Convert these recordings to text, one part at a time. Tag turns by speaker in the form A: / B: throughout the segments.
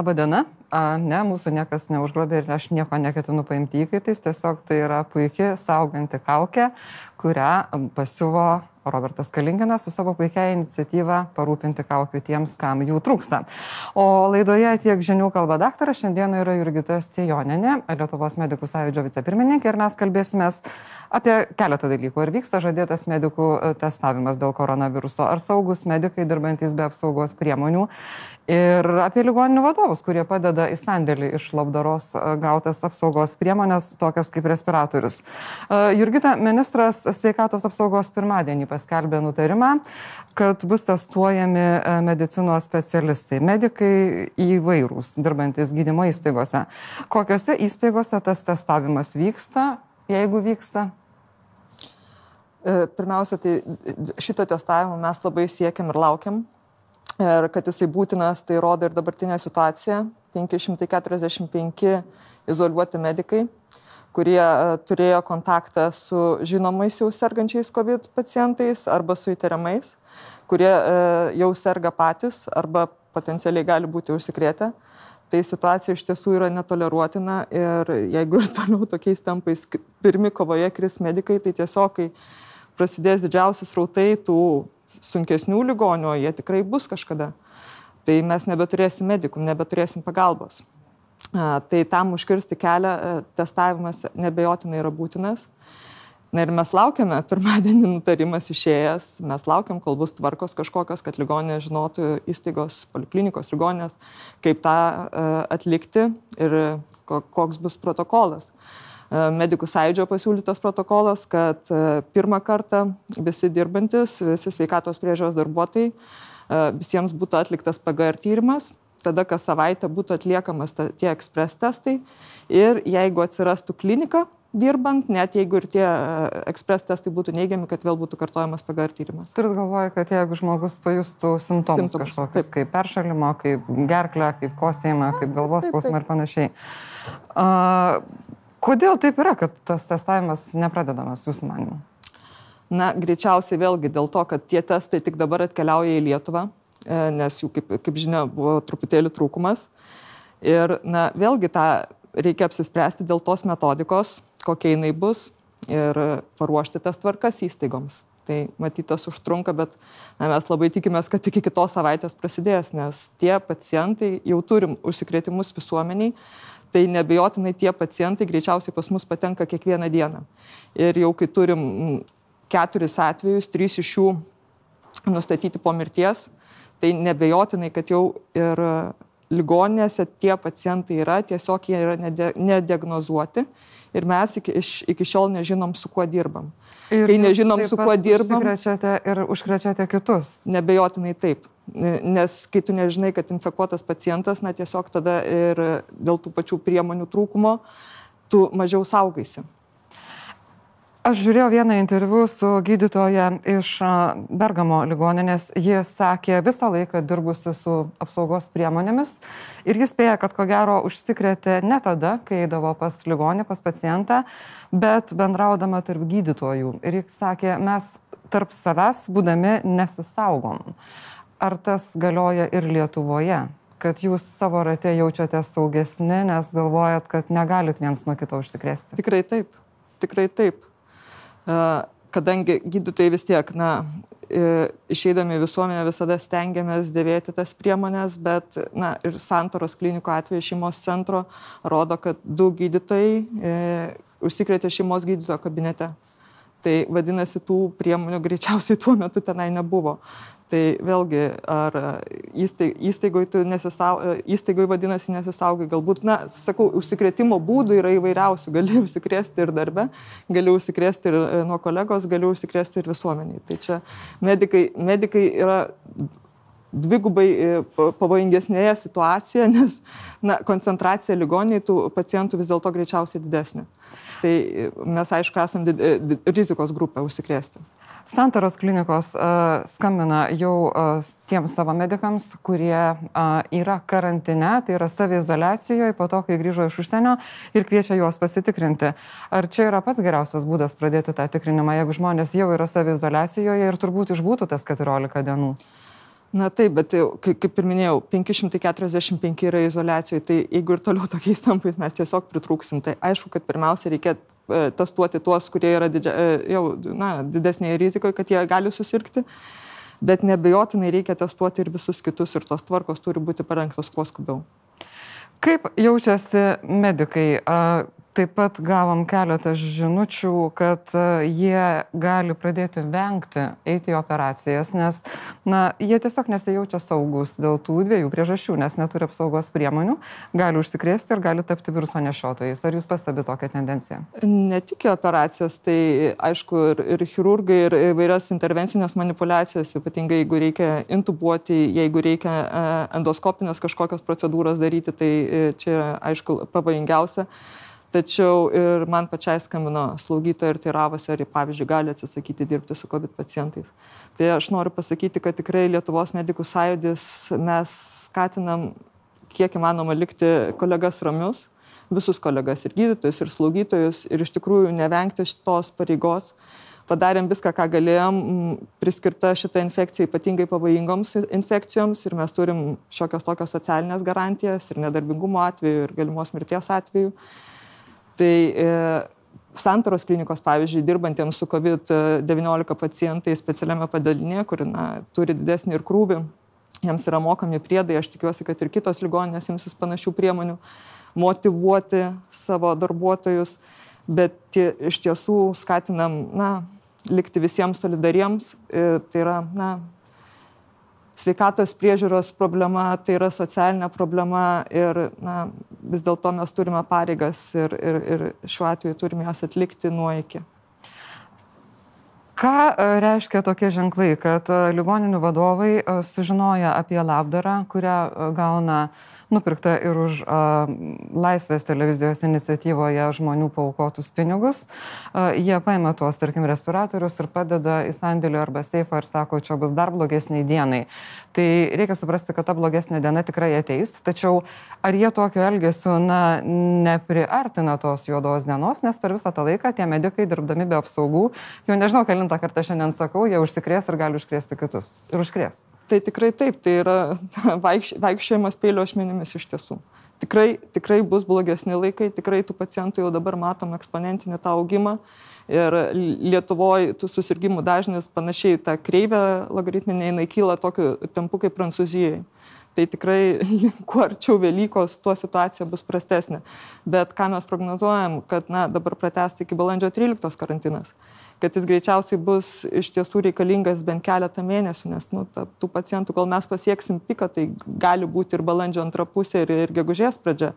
A: Labadiena. Ne, mūsų niekas neužgrobė ir aš nieko neketinu paimti įkaitais, tiesiog tai yra puikiai sauganti kaukė, kurią pasiuvo Robertas Kalinginas su savo puikia iniciatyva parūpinti kaukių tiems, kam jų trūksta. O laidoje tiek žinių kalba daktaras, šiandien yra Jurgita Sejoninė, Lietuvos medikų sąjūdžio vicepirmininkė ir mes kalbėsime apie keletą dalykų. Ar vyksta žadėtas medikų e, testavimas dėl koronaviruso, ar saugus medikai dirbantis be apsaugos priemonių ir apie ligoninių vadovus, kurie padeda į sandėlį iš labdaros e, gautas apsaugos priemonės, tokias kaip respiratorius. E, Jurgita, ministras sveikatos apsaugos pirmadienį paskelbė nutarimą, kad bus testuojami e, medicinos specialistai, medikai įvairūs, dirbantis gydymo įstaigose. Kokiose įstaigose tas testavimas vyksta, jeigu vyksta?
B: Pirmiausia, tai šito testavimo mes labai siekiam ir laukiam. Ir kad jisai būtinas, tai rodo ir dabartinė situacija. 545 izoliuoti medikai kurie e, turėjo kontaktą su žinomais jau sergančiais COVID pacientais arba su įtariamais, kurie e, jau serga patys arba potencialiai gali būti užsikrėtę. Tai situacija iš tiesų yra netoleruotina ir jeigu ir toliau tokiais tempais pirmi kovoje kris medikai, tai tiesiog, kai prasidės didžiausias rautai tų sunkesnių ligonių, jie tikrai bus kažkada, tai mes nebeturėsim medikų, nebeturėsim pagalbos. Tai tam užkirsti kelią testavimas nebejotinai yra būtinas. Na ir mes laukiame, pirmadienį nutarimas išėjęs, mes laukiam, kol bus tvarkos kažkokios, kad ligonė žinotų įstaigos, poliklinikos ligonės, kaip tą atlikti ir koks bus protokolas. Medikų sąjūdžio pasiūlytas protokolas, kad pirmą kartą visi dirbantis, visi sveikatos priežiūros darbuotojai, visiems būtų atliktas PGR tyrimas tada kas savaitę būtų atliekamas tie ekspres testai ir jeigu atsirastų klinika dirbant, net jeigu ir tie ekspres testai būtų neigiami, kad vėl būtų kartojamas PGR tyrimas.
A: Turit galvoje, kad jeigu žmogus pajustų simptomus, simptomus kažkokius, kaip peršalimo, kaip gerklę, kaip kosėjimą, kaip galvos skausmą ir panašiai. Uh, kodėl taip yra, kad tas testavimas nepradedamas jūsų manimu?
B: Na, greičiausiai vėlgi dėl to, kad tie testai tik dabar atkeliauja į Lietuvą E, nes jų, kaip, kaip žinia, buvo truputėlį trūkumas. Ir, na, vėlgi tą reikia apsispręsti dėl tos metodikos, kokia jinai bus ir paruošti tas tvarkas įstaigoms. Tai matytas užtrunka, bet na, mes labai tikimės, kad iki kitos savaitės prasidės, nes tie pacientai jau turim užsikrėtimus visuomeniai, tai nebejotinai tie pacientai greičiausiai pas mus patenka kiekvieną dieną. Ir jau kai turim keturis atvejus, trys iš jų nustatyti po mirties, tai nebejotinai, kad jau ir ligoninėse tie pacientai yra, tiesiog jie yra nediagnozuoti ir mes iki, iš, iki šiol nežinom, su kuo dirbam. Ir Kai nežinom, su kuo dirbam.
A: Užkrečiate ir užkrečiate kitus.
B: Nebejotinai taip. Nes kai tu nežinai, kad infekuotas pacientas, na tiesiog tada ir dėl tų pačių priemonių trūkumo tu mažiau saugaisi.
A: Aš žiūrėjau vieną interviu su gydytoja iš Bergamo ligoninės. Ji sakė visą laiką dirbusi su apsaugos priemonėmis ir jis spėja, kad ko gero užsikrėtė ne tada, kai eidavo pas ligonį, pas pacientą, bet bendraudama tarp gydytojų. Ir jis sakė, mes tarp savęs būdami nesisaugom. Ar tas galioja ir Lietuvoje? kad jūs savo rate jaučiate saugesni, nes galvojat, kad negalit viens nuo kito užsikrėsti.
B: Tikrai taip, tikrai taip kadangi gydytojai vis tiek, na, išeidami visuomenę visada stengiamės dėvėti tas priemonės, bet, na, ir santoros klinikų atveju šeimos centro rodo, kad du gydytojai e, užsikrėtė šeimos gydytojo kabinete. Tai vadinasi, tų priemonių greičiausiai tuo metu tenai nebuvo. Tai vėlgi, ar įstaigoje tu nesisaugai, įstaigoje vadinasi nesisaugai, galbūt, na, sakau, užsikrėtimo būdų yra įvairiausių, gali užsikrėsti ir darbe, gali užsikrėsti ir e, nuo kolegos, gali užsikrėsti ir visuomeniai. Tai čia medikai, medikai yra dvigubai e, pavojingesnėje situacijoje, nes na, koncentracija ligoniai tų pacientų vis dėlto greičiausiai didesnė. Tai mes, aišku, esame rizikos grupė užsikrėsti.
A: Santaros klinikos skambina jau tiems savo medikams, kurie yra karantine, tai yra savizolacijoje po to, kai grįžo iš užsienio ir kviečia juos pasitikrinti. Ar čia yra pats geriausias būdas pradėti tą tikrinimą, jeigu žmonės jau yra savizolacijoje ir turbūt išbūtų tas 14 dienų?
B: Na taip, bet kaip, kaip ir minėjau, 545 yra izolacijoje, tai jeigu ir toliau tokiais tampais mes tiesiog pritrūksim, tai aišku, kad pirmiausia reikia e, testuoti tuos, kurie yra didžia, e, jau na, didesnėje rizikoje, kad jie gali susirgti, bet nebejotinai reikia testuoti ir visus kitus ir tos tvarkos turi būti parengtos kuo skubiau.
A: Kaip jaučiasi medikai? Taip pat gavom keletą žinučių, kad e, jie gali pradėti vengti eiti į operacijas, nes na, jie tiesiog nesijaučia saugus dėl tų dviejų priežasčių, nes neturi apsaugos priemonių, gali užsikrėsti ir gali tapti viruso nešiotojais. Ar jūs pastebite tokią tendenciją?
B: Ne tik į operacijas, tai aišku ir, ir chirurgai, ir įvairias intervencinės manipulacijas, ypatingai jeigu reikia intubuoti, jeigu reikia e, endoskopinės kažkokias procedūras daryti, tai e, čia aišku pavojingiausia. Tačiau ir man pačiai skambino slaugytoja ir teiravosi, ar, pavyzdžiui, gali atsisakyti dirbti su COVID pacientais. Tai aš noriu pasakyti, kad tikrai Lietuvos medikų sąjūdis mes skatinam kiek įmanoma likti kolegas ramius, visus kolegas ir gydytojus, ir slaugytojus, ir iš tikrųjų nevengti šitos pareigos. Padarėm viską, ką galėjom, priskirta šitą infekciją ypatingai pavojingoms infekcijoms ir mes turim šiokios tokios socialinės garantijas ir nedarbingumo atveju, ir galimos mirties atveju. Tai e, santaros klinikos, pavyzdžiui, dirbantiems su COVID-19 pacientais specialiame padalinėje, kur na, turi didesnį ir krūvį, jiems yra mokami priedai, aš tikiuosi, kad ir kitos ligoninės imsis panašių priemonių motivuoti savo darbuotojus, bet tie, iš tiesų skatinam, na, likti visiems solidariems, e, tai yra, na, sveikatos priežiūros problema, tai yra socialinė problema ir na, vis dėlto mes turime pareigas ir, ir, ir šiuo atveju turime jas atlikti nuo iki.
A: Ką e, reiškia tokie ženklai, kad e, ligoninių vadovai e, sužinoja apie labdarą, kurią gauna nupirkta ir už Laisvės televizijos iniciatyvoje žmonių paukotus pinigus. Jie paima tuos, tarkim, respiratorius ir padeda į sandėlį arba seifą ir sako, čia bus dar blogesniai dienai. Tai reikia suprasti, kad ta blogesnė diena tikrai ateis, tačiau ar jie tokio elgesio, na, nepriartina tos juodos dienos, nes per visą tą laiką tie medikai, dirbdami be apsaugų, jau nežinau, kelintą kartą šiandien sakau, jie užsikrės ir gali užkrėsti kitus. Ir užkrės.
B: Tai tikrai taip, tai yra vaikš, vaikščiojimas pėlio ašmenimis iš tiesų. Tikrai, tikrai bus blogesni laikai, tikrai tų pacientų jau dabar matom eksponentinį tą augimą ir Lietuvoje tų susirgymų dažnis panašiai ta kreivė logaritminė, jinai kyla tokiu tempu kaip Prancūzijoje. Tai tikrai kuo arčiau Velykos, tuo situacija bus prastesnė. Bet ką mes prognozuojam, kad na, dabar pratesti iki balandžio 13 karantinas kad jis greičiausiai bus iš tiesų reikalingas bent keletą mėnesių, nes nu, ta, tų pacientų, kol mes pasieksim piką, tai gali būti ir balandžio antra pusė, ir, ir gegužės pradžia.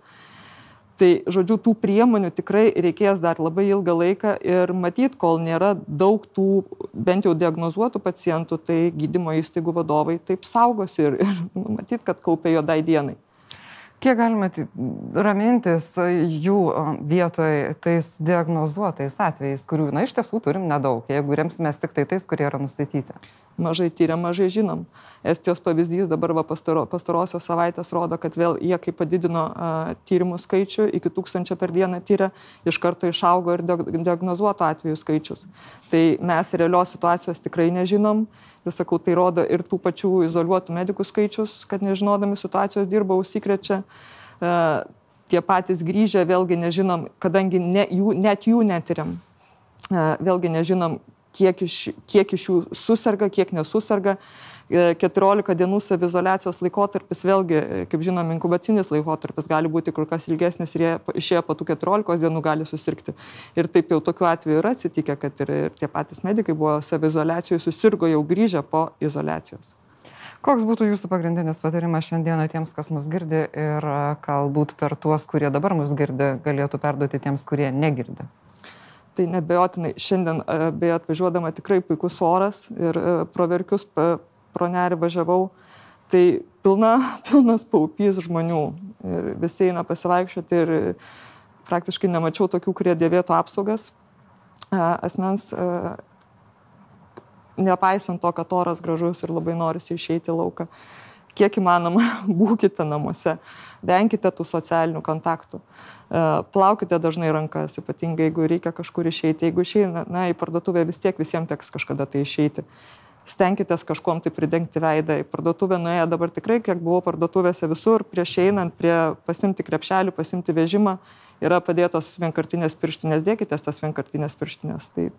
B: Tai, žodžiu, tų priemonių tikrai reikės dar labai ilgą laiką ir matyt, kol nėra daug tų bent jau diagnozuotų pacientų, tai gydymo įstaigų vadovai taip saugosi ir, ir matyt, kad kaupia juodai dienai.
A: Kiek galime ramintis jų vietoje tais diagnozuotais atvejais, kurių, na, iš tiesų turim nedaug, jeigu remsimės tik tai tais, kurie yra nustatyti?
B: Mažai tyriam, mažai žinom. Estijos pavyzdys dabar va, pastaro, pastarosios savaitės rodo, kad vėl jie, kai padidino a, tyrimų skaičių, iki tūkstančio per dieną tyrė, iš karto išaugo ir diagnozuoto atvejų skaičius. Tai mes realios situacijos tikrai nežinom ir sakau, tai rodo ir tų pačių izoliuotų medikų skaičius, kad nežinodami situacijos dirba, užsikrečia. E, tie patys grįžę, vėlgi nežinom, kadangi ne, jų, net jų netyriam, e, vėlgi nežinom, kiek iš, kiek iš jų susirga, kiek nesusirga. 14 e, dienų savizolacijos laikotarpis, vėlgi, e, kaip žinom, inkubacinis laikotarpis gali būti kur kas ilgesnis ir jie išėję po tų 14 dienų gali susirgti. Ir taip jau tokiu atveju yra atsitikę, kad ir, ir tie patys medikai buvo savizolacijoje, susirgo jau grįžę po izolacijos.
A: Koks būtų jūsų pagrindinis patarimas šiandieną tiems, kas mus girdi ir e, galbūt per tuos, kurie dabar mus girdi, galėtų perduoti tiems, kurie negirdi?
B: Tai nebejotinai, šiandien beje atvažiuodama tikrai puikus oras ir pro verkius pro nerį važiavau, tai pilna, pilnas paupys žmonių. Ir visi eina pasivaikščioti ir praktiškai nemačiau tokių, kurie dėvėtų apsaugas. Asmens, nepaisant to, kad oras gražus ir labai norisi išeiti į lauką, kiek įmanoma būkite namuose, venkite tų socialinių kontaktų, plaukite dažnai rankas, ypatingai jeigu reikia kažkur išeiti, jeigu išeina, na, į parduotuvę vis tiek visiems teks kažkada tai išeiti stenkitės kažkom tai pridengti veidą. Į parduotuvę nuėję dabar tikrai, kiek buvau parduotuvėse visur, prieš einant, prie pasimti krepšelių, pasimti vežimą, yra padėtos vienkartinės pirštinės, dėkitės tas vienkartinės pirštinės. Tai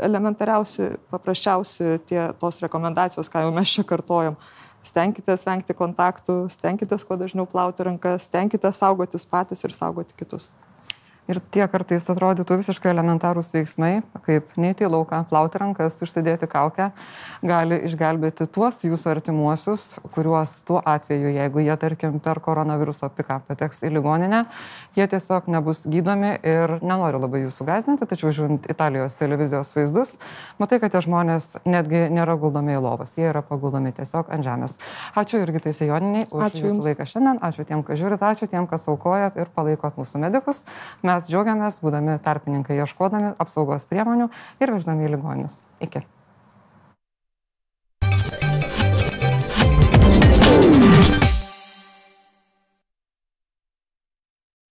B: elementariausi, paprasčiausi tie tos rekomendacijos, ką jau mes čia kartojom. Stenkitės vengti kontaktų, stenkitės kuo dažniau plauti rankas, stenkitės saugotis patys ir saugoti kitus.
A: Ir tie kartais atrodytų visiškai elementarūs veiksmai, kaip neiti į lauką, plauti rankas, užsidėti kaukę, gali išgelbėti tuos jūsų artimuosius, kuriuos tuo atveju, jeigu jie, tarkim, per koronaviruso piką pateks į ligoninę, jie tiesiog nebus gydomi ir nenoriu labai jūsų gazdinti, tačiau žiūrint Italijos televizijos vaizdus, matai, kad tie žmonės netgi nėra guldomi į lovas, jie yra paguldomi tiesiog ant žemės. Ačiū irgi tai sejoniniai už ačiū jūsų laiką šiandien, ačiū tiem, kas žiūrit, ačiū tiem, kas aukojat ir palaikot mūsų medikus. Mes džiaugiamės, būdami tarpininkai, ieškodami apsaugos priemonių ir veždami į ligoninius. Iki.